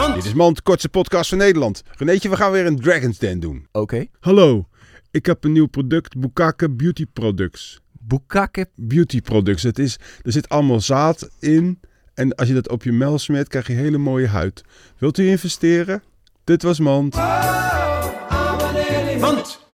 Dit is Mand, kortste podcast van Nederland. Renéetje, we gaan weer een Dragon's Den doen. Oké. Hallo, ik heb een nieuw product, Bukake Beauty Products. Bukake. Beauty Products, het is, er zit allemaal zaad in. En als je dat op je mel smeert, krijg je hele mooie huid. Wilt u investeren? Dit was Mand. Want